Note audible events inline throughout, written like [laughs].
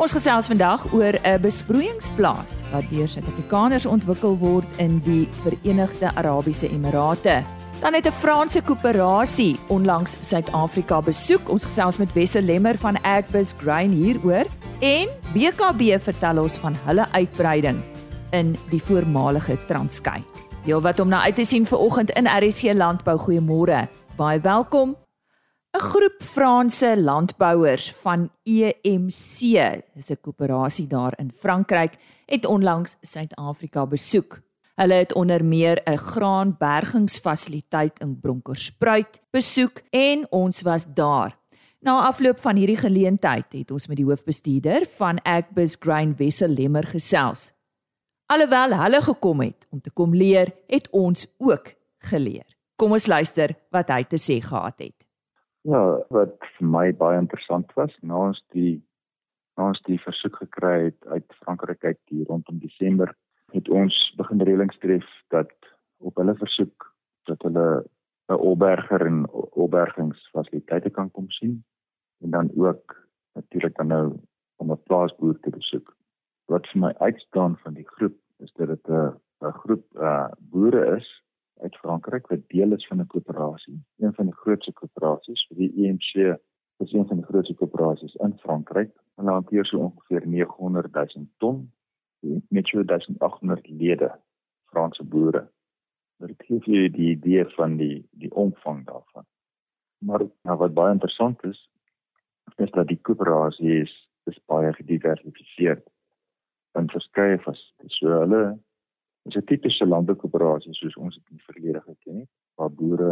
Ons gesels vandag oor 'n besproeiingsplaas wat deur Suid-Afrikaners ontwikkel word in die Verenigde Arabiese Emirate. Dan het 'n Franse koöperasie onlangs Suid-Afrika besoek. Ons gesels met Wessel Lemmer van Agbus Grain hieroor en BKB vertel ons van hulle uitbreiding in die voormalige Transkei. Heel wat om na uit te sien vir oggend in RSC Landbou. Goeiemôre. Baie welkom. 'n Groep Franse landbouers van EMC, dis 'n koöperasie daar in Frankryk, het onlangs Suid-Afrika besoek. Hulle het onder meer 'n graanbergingsfasiliteit in Bronkhorstspruit besoek en ons was daar. Na afloop van hierdie geleentheid het ons met die hoofbestuurder van Agbus Grain Wessel Lemmer gesels. Alhoewel hulle gekom het om te kom leer, het ons ook geleer. Kom ons luister wat hy te sê gehad het. Ja, wat vir my baie interessant was, na ons die na ons die versoek gekry het uit Frankryk uit hier rondom Desember, het ons begin reëlings tref dat op hulle versoek dat hulle 'n opberger en opbergingsfasiliteite kan kom sien en dan ook natuurlik dan nou om 'n plaasboer te besoek. Wat vir my uitstaan van die groep is dat dit 'n 'n groep uh boere is uit Frankryk wat deel is van 'n koöperasie, een van die grootste koöperasies die EMC is een van die grootste koöperasies in Frankryk. Hulle hanteer so ongeveer 900 000 ton met so 1800 lede Franse boere. Dit gee vir julle die idee van die die omvang daarvan. Maar nou wat baie interessant is, is dat die koöperasie is, is baie gediversifiseerd in verskeie fases. So hulle is 'n tipiese landboukoöperasie soos ons dit in die verlede geken het, waar boere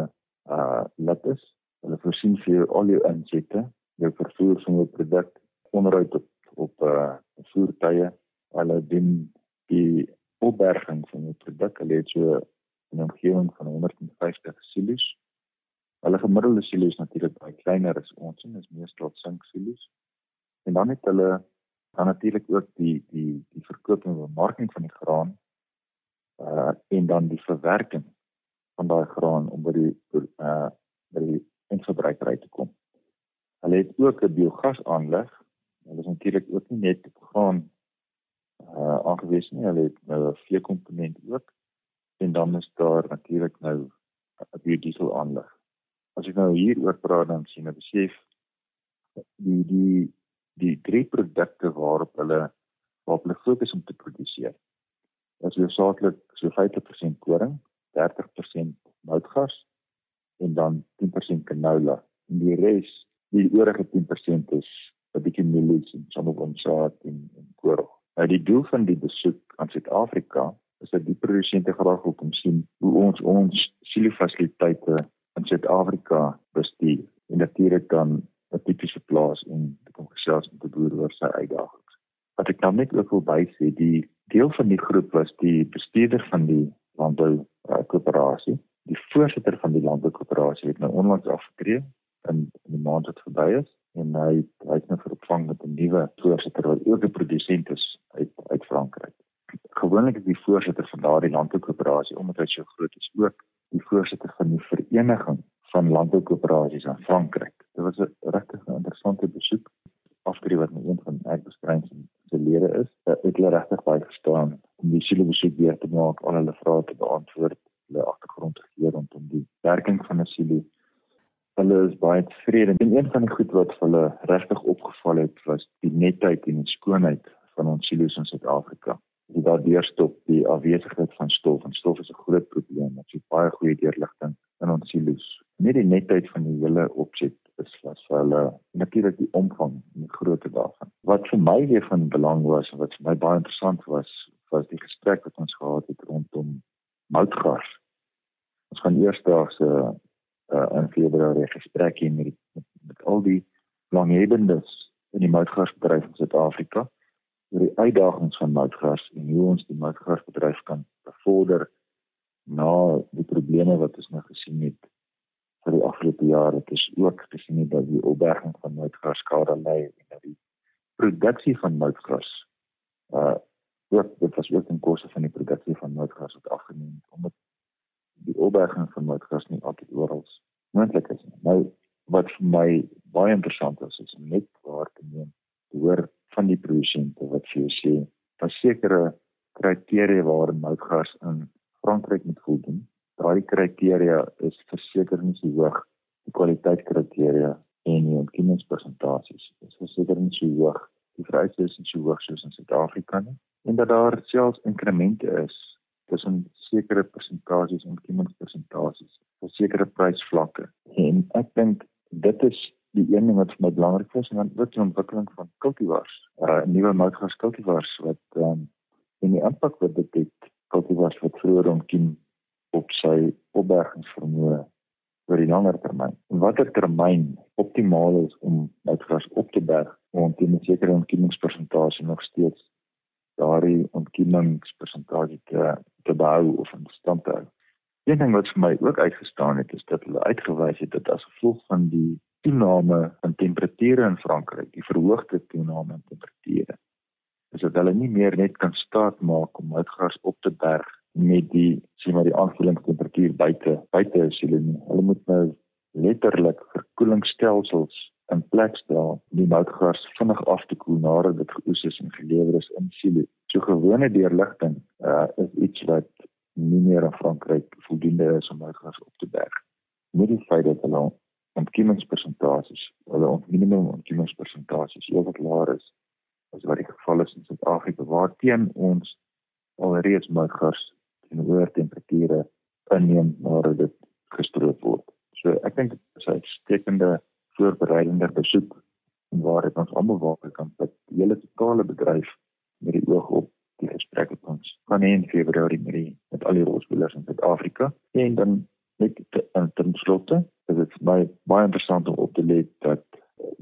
uh lid is. Hulle voorsien vir jou al jou insette, jou vervoer van jou produk onderhoud op op uh voertuie. Hulle doen die opberging van jou produk. Hulle het so 'n omgewing van 150 silo's. Hulle gemiddelde silo is natuurlik baie kleiner as ons, dit is meestal sink silo's. En dan het hulle dan natuurlik ook die die die verkoop en bemarking van die graan uh en dan die verwerking van daai graan om by die uh by die eindverbruiker uit te kom. Hulle het ook 'n biogas aanleg. Hulle is natuurlik ook nie net op graan uh aangewese nie, hulle het nou 'n veekomponent ook en dan is daar natuurlik nou 'n biodiesel aanleg. As ek nou hier oor praat dan sien ek besef die die die drie produkte waarop hulle waarop hulle fokus om te produseer. Is hoofsaaklik so 50% koring, 30% moutgas en dan 10% canola. En die res, die oorige 10% is 'n bietjie mielies en sonneblomsaad en en koring. Nou die doel van die besoek aan Suid-Afrika is dat die produsente graag wil kom sien hoe ons ons silofasiliteite in Suid-Afrika bestuur en natuurlik dan 'n tipiese plaas en kom gesels met die boere oor sy uitdagings. Wat ek nou net ook wil bysê, die deel van die groep was die bestuurder van die landbou uh, koöperasie. Die voorsitter van die landbou koöperasie het nou onlangs afgetree in, in die maand wat verby is en hy hy het nou vervang met 'n nuwe voorsitter wat ook 'n produsent is uit uit Frankryk. Gewoonlik is die voorsitter van daardie landbou koöperasie omdat hy so groot is ook die voorsitter van die vereniging van landboukoöperasies in Frankryk. Tevrede. En een van die goed wat vir hulle regtig opgeval het, was die netheid en die skoonheid van ons silo's in Suid-Afrika die daardeur stop die afwesigheid van stof en stof is 'n groot probleem met so baie goeie deurligting in ons silo's. Net die netheid van die hele opset is was vir hulle natuurlik die omvang en die grootte daarvan. Wat vir my weer van belang was en wat vir my baie interessant was, moutgas en hoe ons die moutgasbedryf kan bevorder na die probleme wat ons nou gesien het vir die afgelope jare. Dit is ook gesien dat die opberging van moutgas skade lei en dat die produksie van moutgas uh ook dit was ook 'n koste van die produksie van moutgas wat afgeneem het omdat die opberging van moutgas nie altyd oral moontlik is nie. Nou wat vir my baie interessant is is net waar te neem te hoor van die produsente wat vir jou sê daar sekere kriteria waaraan moutgas in Frankryk moet voldoen. Daardie kriteria is verseker nie so hoog die kwaliteitskriteria en die ontkenningspersentasies is verseker nie so hoog die vereistes is so hoog soos in Suid-Afrika nie en dat daar selfs inkremente is tussen sekere persentasies en ontkenningspersentasies vir sekere prysvlakke en ek dink dit is die een ding wat vir my belangrik is en dan ook die ontwikkeling van kultivars, uh nuwe moutgas kultivars wat ehm um, en die impak wat dit het kultivars wat vroeër ontkiem op sy opbergingsvermoë vir die langer termyn. En watter termyn optimaal is om moutgas op te berg om teen 'n sekere ontkiemingspersentasie nog steeds daardie ontkiemingspersentasie te te behou of in stand te hou. Een ding wat vir my ook uitgestaan het is dat hulle uitgewys het dat as gevolg van die toename in temperature in Frankryk, die verhoogde toename in temperature. Is dit hulle nie meer net kan staat maak om uitgas op te berg met die sien maar die aanvoelingstemperatuur buite buite is hulle nie. Hulle moet nou letterlik verkoelingsstelsels in plek stel om die moutgas vinnig af te koel nadat dit geoes is en gelewer is in silo. So gewone deurligting uh, is iets wat nie meer in Frankryk voldoende is om moutgas op te berg. Met die feit dat hulle ontkiemingspersentasies, hulle minimum ontkiemingspersentasies heelwat laer is as wat die geval is in Suid-Afrika waar teen ons alreeds moutgas in hoë temperature inneem nadat dit gestroop word. So ek dink dit is 'n uitstekende voorbereidende besoek waar dit ons almal waar kan dat die hele totale bedryf met die oog op die gesprek wat ons van in Februarie met al die rolspelers in Suid-Afrika en dan net ten slotte is dit my baie interessant om op te let dat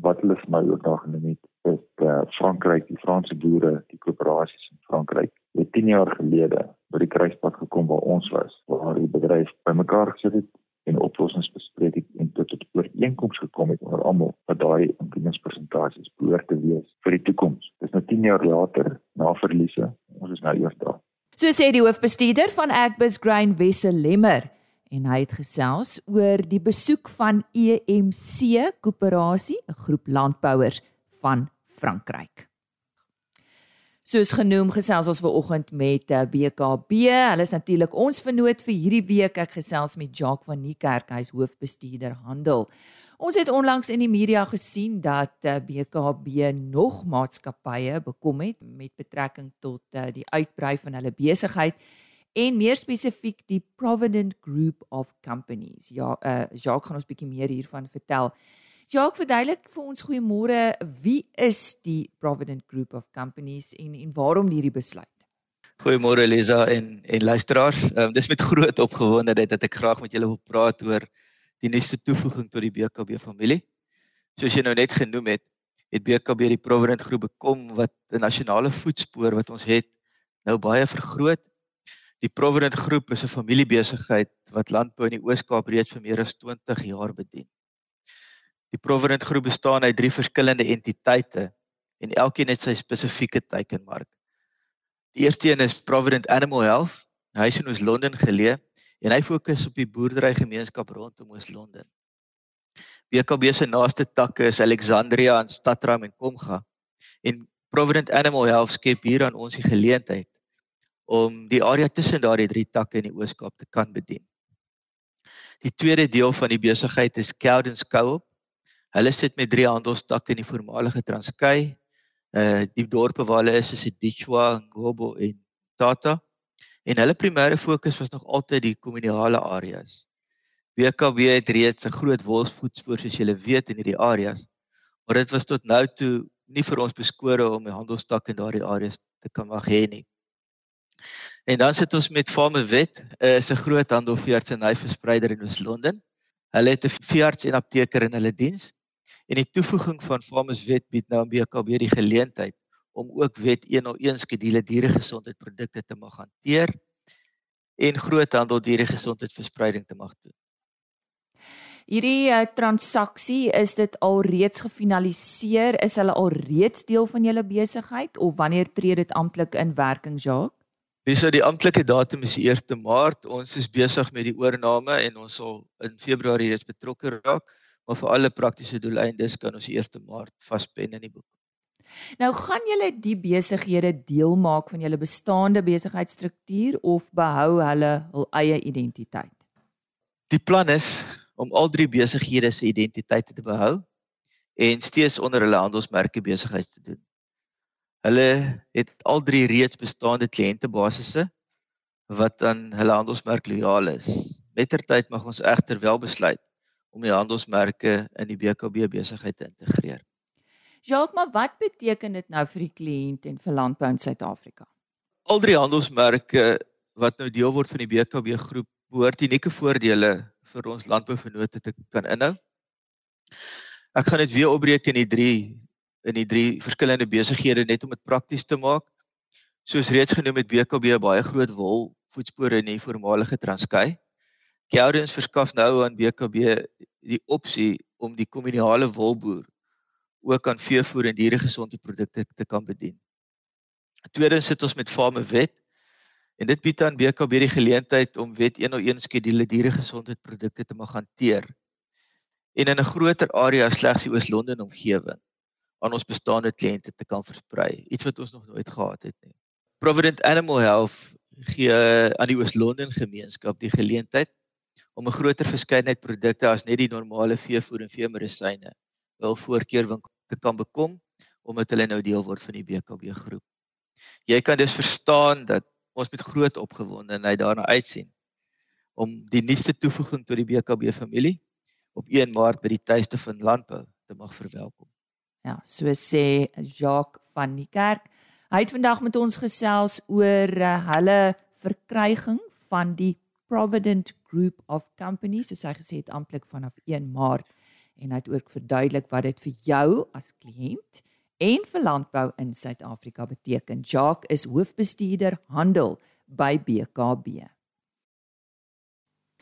wat hulle vir my ook daar genoem het is dat Frankryk, die Franse boere, die koöperasies in Frankryk, het 10 jaar gelede by die kruispunt gekom waar ons was, waar die bedryf bymekaar gesit het en oplossings bespreek het en tot 'n ooreenkoms gekom het onder almal wat daai inklusingspersentasies behoort te wees vir die toekoms. Dis nou 10 jaar later na verliese, ons is nou eers daar. So sê die hoofbestuurder van Agbus Grain Wessel Lemmer en hy het gesels oor die besoek van EMC Koöperasie, 'n groep landbouers van Frankryk. Soos genoem gesels ons ver oggend met BKB. Eh, Hulle is natuurlik ons vernoot vir hierdie week. Ek gesels met Jacques van Niekerk, hy's hoofbestuurder handel. Ons het onlangs in die media gesien dat BKB eh, nog maatskappye bekom het met betrekking tot eh, die uitbrei van hulle besigheid en meer spesifiek die Provident Group of Companies. Ja, uh Jacques gaan ons bietjie meer hiervan vertel. Jacques, verduidelik vir ons goeiemôre, wie is die Provident Group of Companies en en waarom hierdie besluit? Goeiemôre Elisa en en luisteraars. Um, dis met groot opgewondenheid dat ek graag met julle wil praat oor die nuutste toevoeging tot die BKB familie. Soos jy nou net genoem het, het BKB die Provident Groep bekom wat 'n nasionale voetspoor wat ons het nou baie vergroot Die Provident Groep is 'n familiebesigheid wat landbou in die Oos-Kaap reeds vir meer as 20 jaar bedien. Die Provident Groep bestaan uit drie verskillende entiteite en elkeen het sy spesifieke teikenmark. Die eerste een is Provident Animal Health. Hy is in Oos-London geleë en hy fokus op die boerderygemeenskap rondom Oos-London. BKB se naaste takke is Alexandria en Stadram en Komga. En Provident Animal Health skep hier aan ons die geleentheid om die area tussen daardie drie takke in die Oos-Kaap te kan bedien. Die tweede deel van die besigheid is Cowdens Co-op. Hulle sit met drie handelstakke in die voormalige Transkei. Uh die dorpe waar hulle is is Dichwa, Ngobo en Tata. En hulle primêre fokus was nog altyd die kommunale areas. BKB het reeds 'n groot wolfsvoetspoor soos julle weet in hierdie areas. Maar dit was tot nou toe nie vir ons beskore om 'n handelstak in daardie areas te kan mag hê nie. En dan sit ons met Farmwet, uh, is 'n groot handelveearts en hyverspreider in Oos-London. Hulle het 'n veearts en apteker in hulle diens. En die toevoeging van Farmwet bied nou aan BKB die geleentheid om ook wet 101 skedule dieregesondheidprodukte te mag hanteer en groothandel dieregesondheidverspreiding te mag doen. Hierdie uh, transaksie is dit al reeds gefinaliseer? Is hulle al reeds deel van julle besigheid of wanneer tree dit amptelik in werking, Jacques? Dis so die amptelike datum is die 1 Maart. Ons is besig met die oorneem en ons sal in Februarie reeds betrokke raak, maar vir alle praktiese doeleindes kan ons die 1 Maart vaspen in die boek. Nou gaan julle die besighede deel maak van julle bestaande besigheidsstruktuur of behou hulle hul eie identiteit? Die plan is om al drie besighede se identiteite te behou en steeds onder hulle handelsmerke besigheid te doen. Hulle het al drie reeds bestaande kliëntebasisse wat aan hulle handelsmerk lojaal is. Mettertyd mag ons egter wel besluit om die handelsmerke in die BKB besigheid te integreer. Jacques, maar wat beteken dit nou vir die kliënt en vir landbou in Suid-Afrika? Al drie handelsmerke wat nou deel word van die BKB groep behoort unieke voordele vir ons landbouvennote te kan inhou. Ek gaan dit weer opbreek in die 3 in die 3 verskillende besighede net om dit prakties te maak. Soos reeds genoem het BKB baie groot wol voetspore in die voormalige Transkei. Gowdens verskaf nou aan BKB die opsie om die kommunale wolboer ook aan veevoer en dieregesondheidprodukte te kan bedien. Tweedens sit ons met Farme Wet en dit bied aan BKB die geleentheid om Wet 101 skedule dieregesondheidprodukte te mag hanteer en in 'n groter area slegs die Oos-London omgewing aan ons bestaande kliënte te kan versprei, iets wat ons nog nooit gehad het nie. Provident Animal Health gee aan die Oos-London gemeenskap die geleentheid om 'n groter verskeidenheid produkte as net die normale veevoer en veemedisyne wel voorkeurwinkel te kan bekom omdat hulle nou deel word van die BKB groep. Jy kan dus verstaan dat ons met groot opgewondenheid daarna uitsien om die nuutste toevoeging tot die BKB familie op 1 Maart by die tuiste van landbou te mag verwelkom. Ja, so sê Jacques van die kerk. Hy het vandag met ons gesels oor uh, hulle verkryging van die Provident Group of Companies, soos hy gesê het amptelik vanaf 1 Maart en hy het ook verduidelik wat dit vir jou as kliënt en vir landbou in Suid-Afrika beteken. Jacques is hoofbestuurder handel by BKB.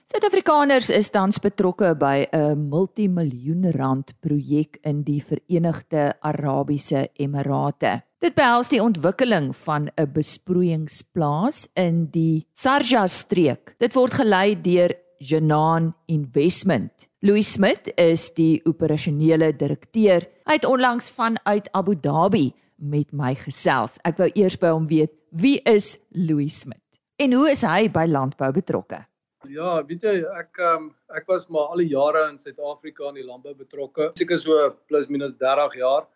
Suid-Afrikaners is tans betrokke by 'n multimiljoen rand projek in die Verenigde Arabiese Emirate. Dit behels die ontwikkeling van 'n besproeiingsplaas in die Sharjah streek. Dit word gelei deur Janan Investment. Louis Smith is die operasionele direkteur. Hy het onlangs vanuit Abu Dhabi met my gesels. Ek wou eers by hom weet, wie is Louis Smith? En hoe is hy by landbou betrokke? Ja, weet jy, ek um, ek was maar al die jare in Suid-Afrika in die landbou betrokke. Seker so plus minus 30 jaar.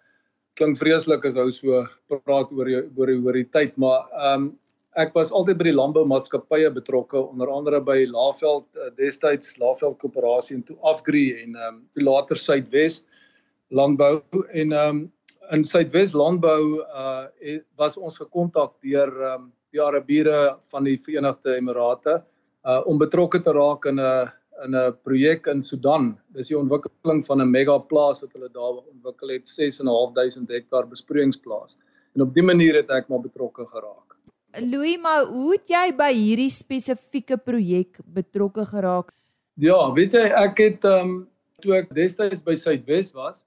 Klink vreeslik as ou so praat oor die, oor die, oor die tyd, maar ehm um, ek was altyd by die landboumaatskappye betrokke, onder andere by Laveld uh, destyds Laveld Koöperasie en toe Afgri en ehm um, toe later Suidwes Landbou en ehm um, in Suidwes Landbou uh was ons gekontak deur ehm um, die Arabiere van die Verenigde Emirate om betrokke te raak in 'n in 'n projek in Sudan. Dis die ontwikkeling van 'n mega plaas wat hulle daar ontwikkel het, 6.500 hektaar besproeiingsplaas. En op dië manier het ek maar betrokke geraak. Louis, maar hoe het jy by hierdie spesifieke projek betrokke geraak? Ja, weet jy, ek het ehm um, toe ek destyds by Suidwes was,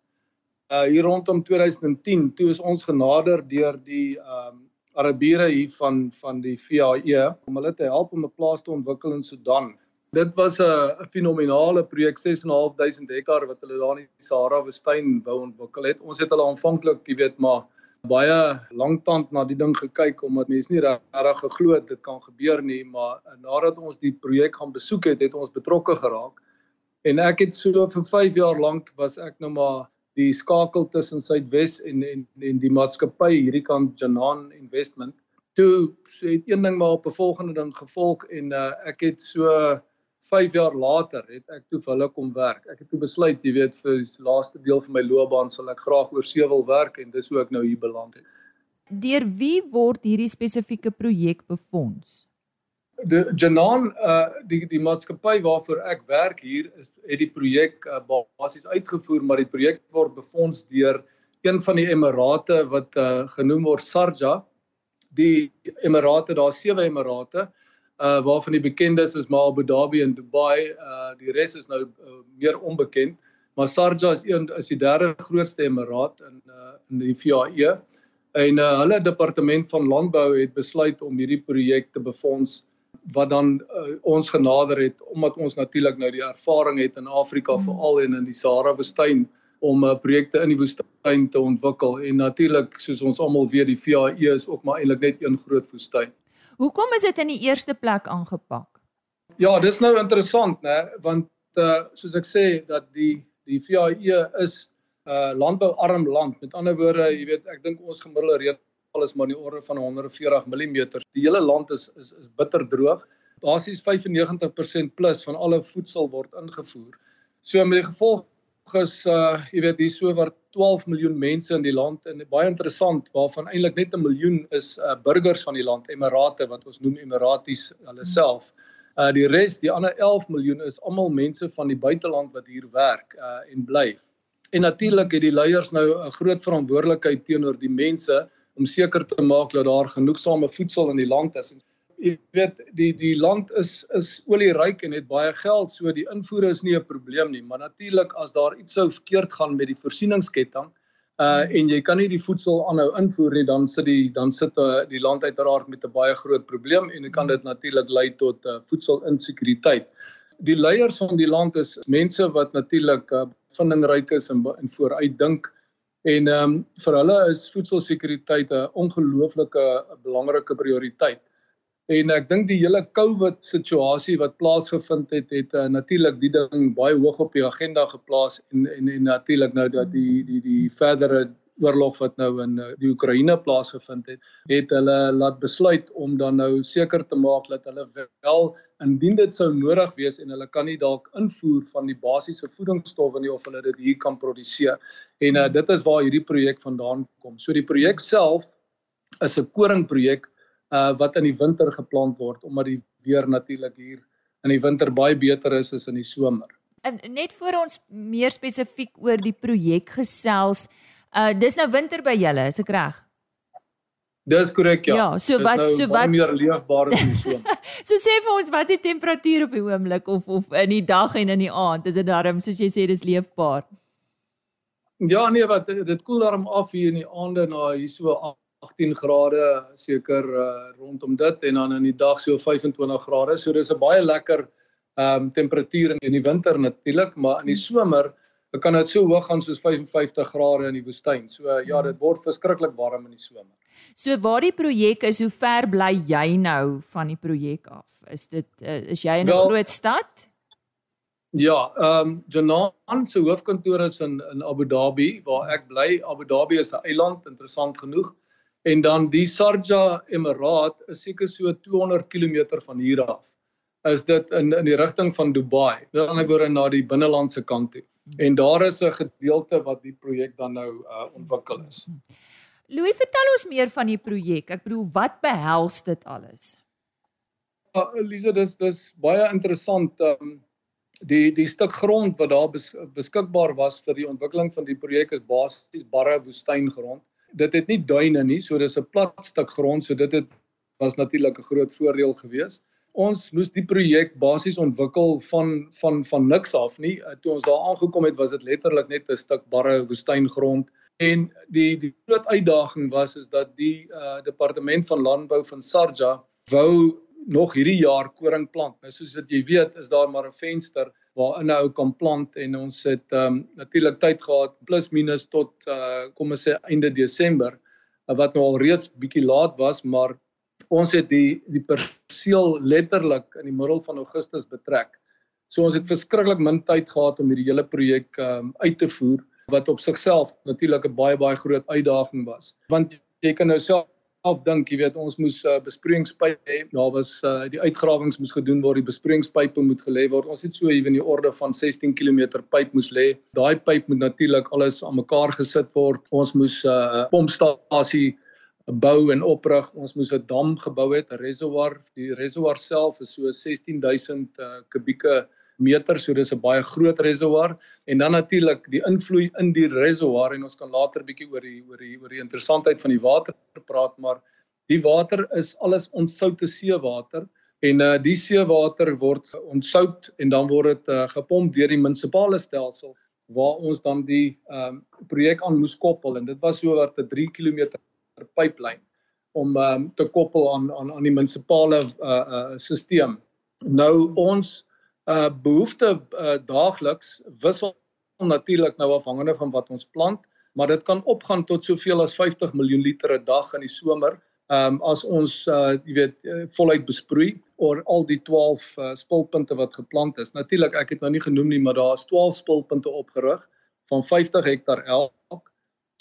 uh hier rondom 2010, toe is ons genader deur die ehm um, Arabiere hier van van die VAE om hulle te help om 'n plaas te ontwikkel in Sudan. Dit was 'n fenominale projek 6.500 hektaar wat hulle daar in die Sahara woestyn wou ontwikkel het. Ons het hulle aanvanklik, jy weet, maar baie lanktand na die ding gekyk omdat mense nie regtig geglo het dit kan gebeur nie, maar nadat ons die projek gaan besoek het, het ons betrokke geraak. En ek het so vir 5 jaar lank was ek nou maar die skakel tussen Suidwes en en en die maatskappy hierdie kant Janan Investment. Toe so het een ding maar op 'n volgende ding gevolg en uh, ek het so 5 jaar later het ek toe vir hulle kom werk. Ek het toe besluit, jy weet, vir die laaste deel van my loopbaan sal ek graag oor see wil werk en dis hoe ek nou hier beland het. Deur wie word hierdie spesifieke projek befonds? Die Janan uh die die maatskappy waarvoor ek werk hier is het die projek uh, basies uitgevoer maar die projek word befonds deur een van die emirate wat uh genoem word Sharjah die emirate daar sewe emirate uh waarvan die bekendes is maar Abu Dhabi en Dubai. Uh die res is nou uh, meer onbekend maar Sharjah is een is die derde grootste emiraat in uh in die VAE en uh, hulle departement van landbou het besluit om hierdie projek te befonds wat dan uh, ons genader het omdat ons natuurlik nou die ervaring het in Afrika hmm. veral en in die Sahara woestyn om uh, projekte in die woestyn te ontwikkel en natuurlik soos ons almal weet die VAE is ook maar eintlik net een groot woestyn. Hoekom is dit in die eerste plek aangepak? Ja, dis nou interessant, né, want uh, soos ek sê dat die die VAE is 'n uh, landbouarm land. Met ander woorde, jy weet, ek dink ons gemiddelde is maar in die orde van 140 mm. Die hele land is is is bitter droog. Basies 95% plus van alle voedsel word ingevoer. So met die gevolg is uh jy weet hier so oor 12 miljoen mense in die land en baie interessant waarvan eintlik net 'n miljoen is uh burgers van die land, Emirate wat ons noem Emiraties hulle self. Uh die res, die ander 11 miljoen is almal mense van die buiteland wat hier werk uh en bly. En natuurlik het die leiers nou 'n groot verantwoordelikheid teenoor die mense om seker te maak dat daar genoegsame voedsel in die land is. Jy weet die die land is is olieryk en het baie geld, so die invoere is nie 'n probleem nie, maar natuurlik as daar iets sou verkeerd gaan met die voorsieningsketting uh en jy kan nie die voedsel aanhou invoer nie, dan sit die dan sit uh, die land uiteraard met 'n baie groot probleem en dit kan dit natuurlik lei tot uh, voedselinsekuriteit die leiers van die land is mense wat natuurlik uh, vindingryk is en, en vooruit dink en ehm um, vir hulle is voedselsekuriteit 'n ongelooflike belangrike prioriteit. En ek dink die hele COVID situasie wat plaasgevind het het uh, natuurlik die ding baie hoog op die agenda geplaas en en, en natuurlik nou dat die die die verdere oorlog wat nou in eh, die Oekraïne plaasgevind het, het hulle laat besluit om dan nou seker te maak dat hulle wel indien dit sou nodig wees en hulle kan nie dalk invoer van die basiese voedingsstowwe nie of hulle dit hier kan produseer. En uh, dit is waar hierdie projek vandaan kom. So die projek self is 'n koringprojek uh wat in die winter geplant word omdat die weer natuurlik hier in die winter baie beter is as in die somer. En net vir ons meer spesifiek oor die projek gesels, Uh dis nou winter by julle, is ek reg? Dis korrek ja. Ja, so dis wat nou so wat meer leefbaar is in die somer. [laughs] so sê vir ons wat is die temperatuur op die oomblik of of in die dag en in die aand? Is dit darm soos jy sê dis leefbaar? Ja nee, wat dit koel darm af hier in die aande na hier so 18 grade seker uh, rondom dit en dan in die dag so 25 grade. So dis 'n baie lekker ehm um, temperatuur in die winter natuurlik, maar in die somer Dit kan dit so hoog gaan soos 55 grade in die woestyn. So ja, dit word verskriklik warm in die somer. So waar die projek is, hoe ver bly jy nou van die projek af? Is dit uh, is jy in 'n groot stad? Ja, ehm um, Janan se hoofkantoor is in in Abu Dhabi waar ek bly. Abu Dhabi is 'n eiland, interessant genoeg. En dan die Sharjah Emirat is seker so 200 km van hier af. Is dit in in die rigting van Dubai. Dit gaan oor na die binnelandse kant toe. En daar is 'n gedeelte wat die projek dan nou uh, ontwikkel is. Louis, vertel ons meer van die projek. Ek bedoel, wat behels dit alles? Ja, uh, Elise, dis dis baie interessant. Um, die die stuk grond wat daar bes, beskikbaar was vir die ontwikkeling van die projek is basies barre woestyngrond. Dit het nie duine nie, so dis 'n plat stuk grond, so dit het was natuurlik 'n groot voordeel geweest ons moes die projek basies ontwikkel van van van niks af nie. Uh, toe ons daar aangekom het, was dit letterlik net 'n stuk barre woestyngrond en die die groot uitdaging was is dat die uh, departement van landbou van Sarja wou nog hierdie jaar koring plant. Nou soos dit jy weet, is daar maar 'n venster waarin 'n ou kan plant en ons het um, natuurlik tyd gehad plus minus tot uh, kom ons sê einde Desember wat nou al reeds bietjie laat was, maar ons het die die perseel letterlik in die middel van Augustus betrek. So ons het verskriklik min tyd gehad om hierdie hele projek um, uit te voer wat op sigself natuurlik 'n baie baie groot uitdaging was. Want jy kan nou self dink, jy weet, ons moes uh, besproeiingspype hê. Daar was uh, die uitgrawings moes gedoen word, die besproeiingspype moet gelê word. Ons het so ewen die orde van 16 km pyp moes lê. Daai pyp moet natuurlik alles aan mekaar gesit word. Ons moes 'n uh, pompstasie bou en oprig. Ons moes 'n dam gebou het, 'n reservoir. Die reservoir self is so 16000 uh, kubieke meter, so dis 'n baie groot reservoir en dan natuurlik die invloei in die reservoir en ons kan later bietjie oor die oor die oor die interessantheid van die water praat, maar die water is alles ontsoute seewater en uh, die seewater word ontsout en dan word dit uh, gepomp deur die munisipale stelsel waar ons dan die ehm um, projek aan moes koppel en dit was so wat 'n 3 km pipeline om um, te koppel aan aan aan die munisipale uh uh stelsel. Nou ons uh behoefte uh, daagliks wissel natuurlik nou afhangende van wat ons plant, maar dit kan opgaan tot soveel as 50 miljoen liter 'n dag in die somer. Ehm um, as ons uh jy weet uh, voluit besproei oor al die 12 uh, spulpunte wat geplant is. Natuurlik, ek het nou nie genoem nie, maar daar is 12 spulpunte opgerig van 50 hektar elk.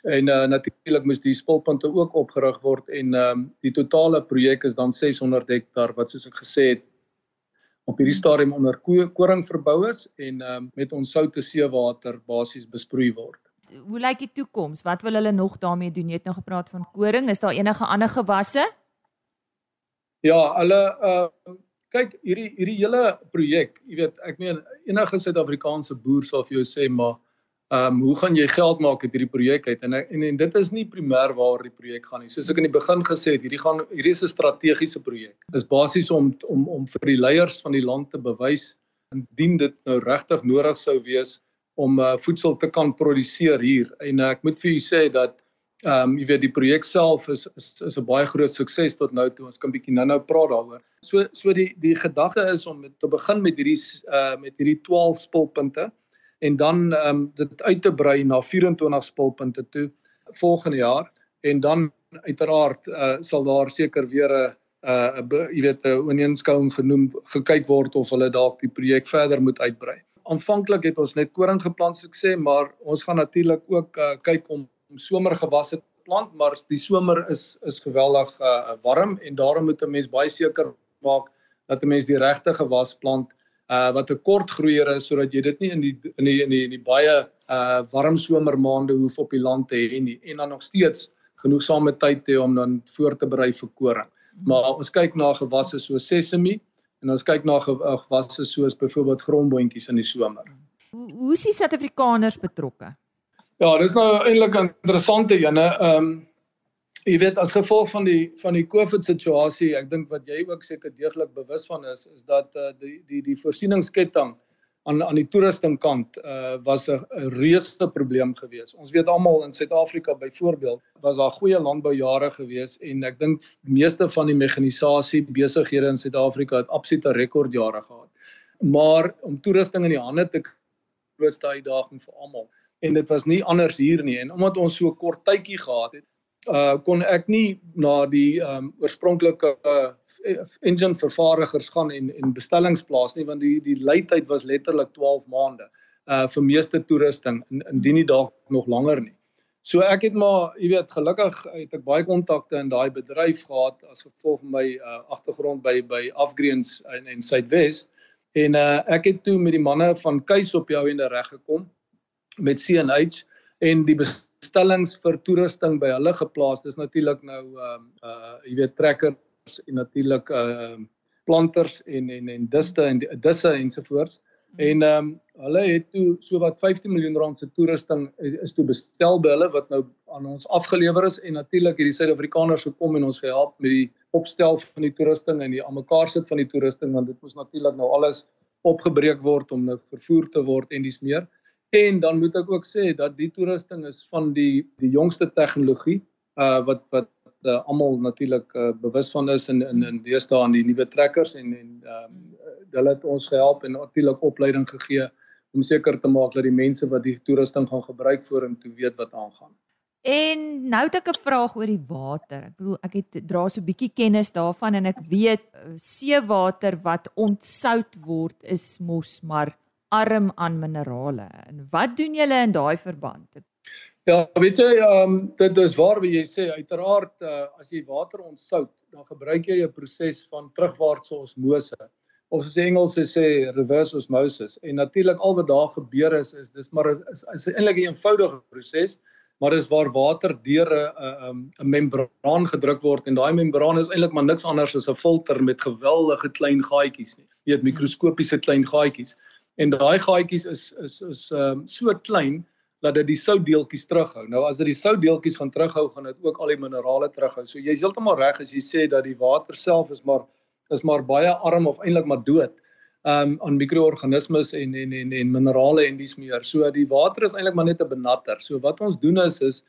En uh natuurlik moes die spulpunte ook opgerig word en ehm um, die totale projek is dan 600 hektar wat soos ek gesê het op hierdie stadium onder koring verbou is en um, met ons soute seewater basies besproei word. Hoe lyk die toekoms? Wat wil hulle nog daarmee doen? Jy het nou gepraat van koring. Is daar enige ander gewasse? Ja, hulle uh kyk hierdie hierdie hele projek, jy weet, ek meen enige Suid-Afrikaanse boer sal vir jou sê maar Ehm um, hoe gaan jy geld maak uit hierdie projek uit en, en en dit is nie primêr waar die projek gaan nie. Soos ek in die begin gesê het, hierdie gaan hierdie is 'n strategiese projek. Dit is basies om om om vir die leiers van die land te bewys indien dit nou regtig nodig sou wees om uh, voedsel te kan produseer hier. En uh, ek moet vir u sê dat ehm um, jy weet die projek self is is is 'n baie groot sukses tot nou toe. Ons kan bietjie nou-nou praat daaroor. So so die die gedagte is om met, te begin met hierdie uh met hierdie 12 spulpunte en dan ehm um, dit uit te brei na 24 spulpunte toe volgende jaar en dan uiteraard uh, sal daar seker weer 'n uh jy weet 'n oneenskou genoem gekyk word of hulle dalk die projek verder moet uitbrei. Aanvanklik het ons net koring geplant soos ek sê, maar ons gaan natuurlik ook uh, kyk om, om somergewasse te plant, maar die somer is is geweldig uh, warm en daarom moet 'n mens baie seker maak dat 'n mens die regte gewas plant uh wat 'n kort groeier is sodat jy dit nie in die in die in die, in die baie uh warm somermaande hoef op die land te hê nie en dan nog steeds genoegsame tyd hê om dan voor te berei vir koring. Maar ons kyk na gewasse so sesame en ons kyk na uh, gewasse soos byvoorbeeld grondboontjies in die somer. Hoe hoe is die Suid-Afrikaners betrokke? Ja, dis nou eintlik 'n interessante ene. Ehm um, jy weet as gevolg van die van die COVID situasie, ek dink wat jy ook seker deeglik bewus van is, is dat uh, die die die voorsieningsketting aan aan die toerustingkant uh was 'n reuse probleem geweest. Ons weet almal in Suid-Afrika byvoorbeeld was daar goeie landboujare geweest en ek dink meeste van die mekanisasie besighede in Suid-Afrika het absolute rekordjare gehad. Maar om toerusting in die hande te grootste uitdaging vir almal en dit was nie anders hier nie en omdat ons so kort tydjie gehad het uh kon ek nie na die um oorspronklike uh, engine vervaardigers gaan en en bestellings plaas nie want die die leidtyd was letterlik 12 maande uh vir meeste toerusting indien nie dalk nog langer nie. So ek het maar, jy weet, gelukkig het ek baie kontakte in daai bedryf gehad as gevolg van my uh agtergrond by by Afgreens in en Suidwes en uh ek het toe met die manne van Keis op jou ende reg gekom met CNH en die stellings vir toerusting by hulle geplaas. Dis natuurlik nou ehm uh, uh jy weet trekkers en natuurlik ehm uh, planters en en en diste en disse ensovoorts. En ehm um, hulle het toe so wat 15 miljoen rand se toerusting is toe bestel by hulle wat nou aan ons afgelewer is en natuurlik hierdie Suid-Afrikaners gekom en ons gehelp met die opstel van die toerusting en die almekaar sit van die toerusting want dit moes natuurlik nou alles opgebreek word om nou vervoer te word en dis meer. En dan moet ek ook sê dat die toerusting is van die die jongste tegnologie uh wat wat uh, almal natuurlik uh, bewus van is in in in deesdae aan die nuwe trekkers en en ehm um, hulle het ons gehelp en natuurlik opleiding gegee om seker te maak dat die mense wat die toerusting gaan gebruik vorentoe weet wat aangaan. En nou het ek 'n vraag oor die water. Ek bedoel ek het dra so 'n bietjie kennis daarvan en ek weet seewater wat ontsout word is mos maar arm aan minerale. En wat doen julle in daai verband? Ja, weet jy, ehm um, dit is waar wat jy sê. Uiteraard uh, as jy water ontsout, dan gebruik jy 'n proses van terugwaartse osmose of soos die Engelse sê reverse osmosis. En natuurlik al wat daar gebeur is is dis maar is, is eintlik 'n eenvoudige proses, maar dis waar water deur 'n 'n 'n membraan gedruk word en daai membraan is eintlik maar niks anders as 'n filter met geweldige klein gaatjies nie. Jy weet mikroskopiese klein gaatjies en daai gaatjies is is is ehm um, so klein dat dit die soutdeeltjies terughou. Nou as dit die soutdeeltjies gaan terughou, gaan dit ook al die minerale terughou. So jy's heeltemal reg as jy sê dat die water self is maar is maar baie arm of eintlik maar dood um aan mikroorganismes en en en en minerale en dis meer. So die water is eintlik maar net 'n benatter. So wat ons doen is is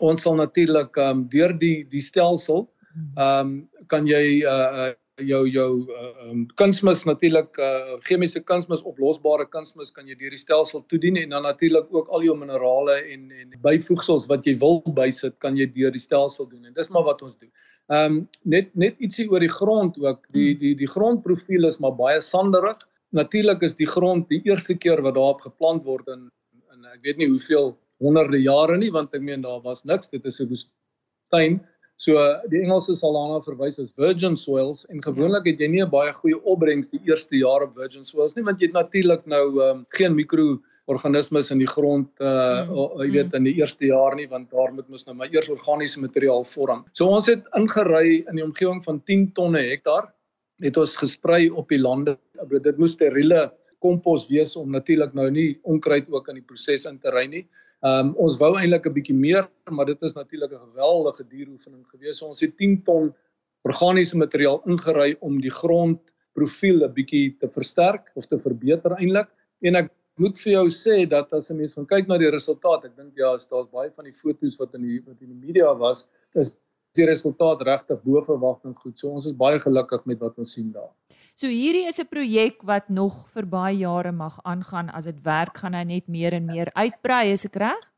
ons sal natuurlik um deur die die stelsel um kan jy uh, jou jou uh, um, kunsmis natuurlik uh, chemiese kunsmis oplosbare kunsmis kan jy deur die stelsel toedien en dan natuurlik ook al jou minerale en en byvoegsels wat jy wil bysit kan jy deur die stelsel doen en dis maar wat ons doen. Ehm um, net net ietsie oor die grond ook. Die die die grondprofiel is maar baie sanderig. Natuurlik is die grond die eerste keer wat daarop geplant word in in ek weet nie hoeveel honderde jare nie want ek meen daar was niks. Dit is 'n woestyn. So die Engelse sal daarna verwys as virgin soils en gewoonlik het jy nie 'n baie goeie opbrengs die eerste jaar op virgin soils nie want jy het natuurlik nou um, geen mikroorganismes in die grond uh mm, jy weet mm. in die eerste jaar nie want daar moet mos nou maar eers organiese materiaal vorm. So ons het ingery in die omgewing van 10 tonne hektaar het ons gesprei op die lande. Dit moes steriele kompos wees om natuurlik nou nie onkruid ook in die proses in te ry nie. Ehm um, ons wou eintlik 'n bietjie meer, maar dit is natuurlik 'n geweldige dieroefening gewees. So ons het 10 ton organiese materiaal ingery om die grondprofiel 'n bietjie te versterk of te verbeter eintlik. En ek moet vir jou sê dat as 'n mens gaan kyk na die resultaat, ek dink ja, daar's baie van die foto's wat in die wat in die media was, is die resultaat regtig bo verwagting goed. So ons is baie gelukkig met wat ons sien daar. So hierdie is 'n projek wat nog vir baie jare mag aangaan. As dit werk, gaan hy net meer en meer uitbrei, is ek reg?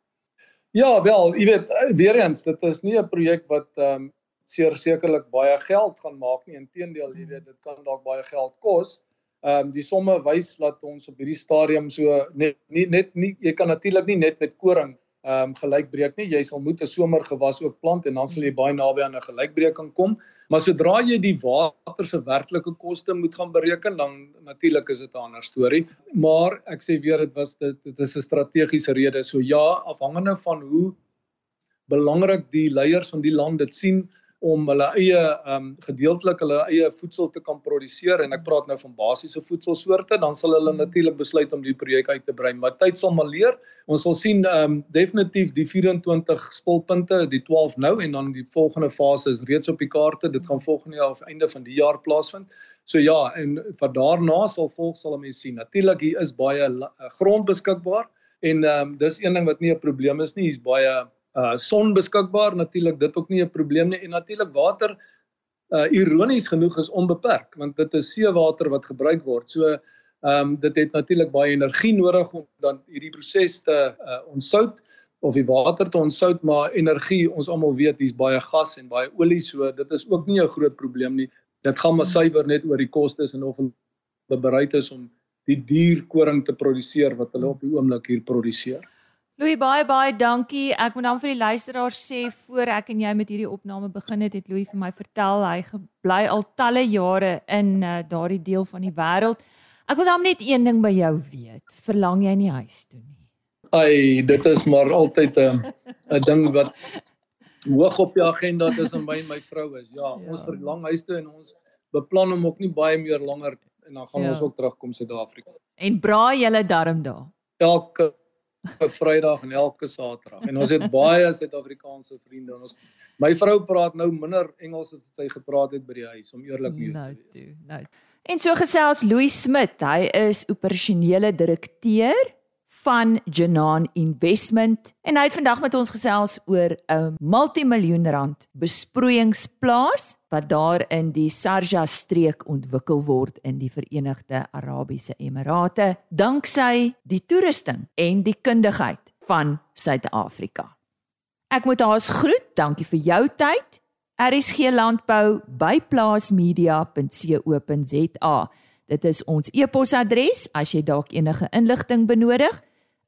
Ja, wel, jy weet, weer eens, dit is nie 'n projek wat ehm um, seker sekerlik baie geld gaan maak nie. Inteendeel, jy weet, dit kan dalk baie geld kos. Ehm um, die somme wys dat ons op hierdie stadium so net nie net nie jy kan natuurlik nie net met koring ehm um, gelykbreek nie. Jy sal moet 'n somergewas ook plant en dan sal jy baie naby aan 'n gelykbreek kan kom. Maar sodra jy die water se werklike koste moet gaan bereken, dan natuurlik is dit 'n ander storie. Maar ek sê weer dit was dit dit is 'n strategiese rede. So ja, afhangende van hoe belangrik die leiers van die land dit sien, om hulle eie ehm um, gedeeltelik hulle eie voedsel te kan produseer en ek praat nou van basiese voedselsoorte dan sal hulle natuurlik besluit om die projek uit te brei. Maar tyd sal maar leer. Ons sal sien ehm um, definitief die 24 spulpunte die 12 nou en dan die volgende fase is reeds op die kaarte. Dit gaan volgende jaar of einde van die jaar plaasvind. So ja en van daarna sal volg sal mense sien. Natuurlik hier is baie grond beskikbaar. En ehm um, dis een ding wat nie 'n probleem is nie. Hier's baie uh son beskikbaar natuurlik dit ook nie 'n probleem nie en natuurlik water uh ironies genoeg is onbeperk want dit is seewater wat gebruik word. So ehm um, dit het natuurlik baie energie nodig om dan hierdie proses te uh ontsout of die water te ontsout maar energie ons almal weet hier's baie gas en baie olie so dit is ook nie 'n groot probleem nie. Dit gaan maar suiwer net oor die kostes en of hulle bereid is om die duur koring te produseer wat hulle op die oomblik hier produseer. Louis baie baie dankie. Ek moet dan vir die luisteraars sê voor ek en jy met hierdie opname begin het, het Louis vir my vertel hy bly al talle jare in uh, daardie deel van die wêreld. Ek wil dan net een ding by jou weet. Verlang jy nie huis toe nie? Ai, dit is maar altyd 'n [laughs] 'n ding wat hoog op die agenda is en my my vrou is. Ja, ja, ons verlang huis toe en ons beplan om ook nie baie meer langer en dan gaan ja. ons ook terugkom Suid-Afrika. En braai julle darm daar? Elke Vrydag en elke Saterdag. En ons het baie Suid-Afrikaanse vriende. Ons my vrou praat nou minder Engels as sy gepraat het by die huis om eerlik mee nou te wees. Nou. En so gesels Louis Smit. Hy is operasionele direkteur van Genaan Investment en hy het vandag met ons gesels oor 'n multimiljoen rand besproeiingsplaas wat daar in die Sharjah streek ontwikkel word in die Verenigde Arabiese Emirate danksy die toerusting en die kundigheid van Suid-Afrika. Ek moet haar groet. Dankie vir jou tyd. RSG Landbou by plaasmedia.co.za. Dit is ons e-posadres as jy dalk enige inligting benodig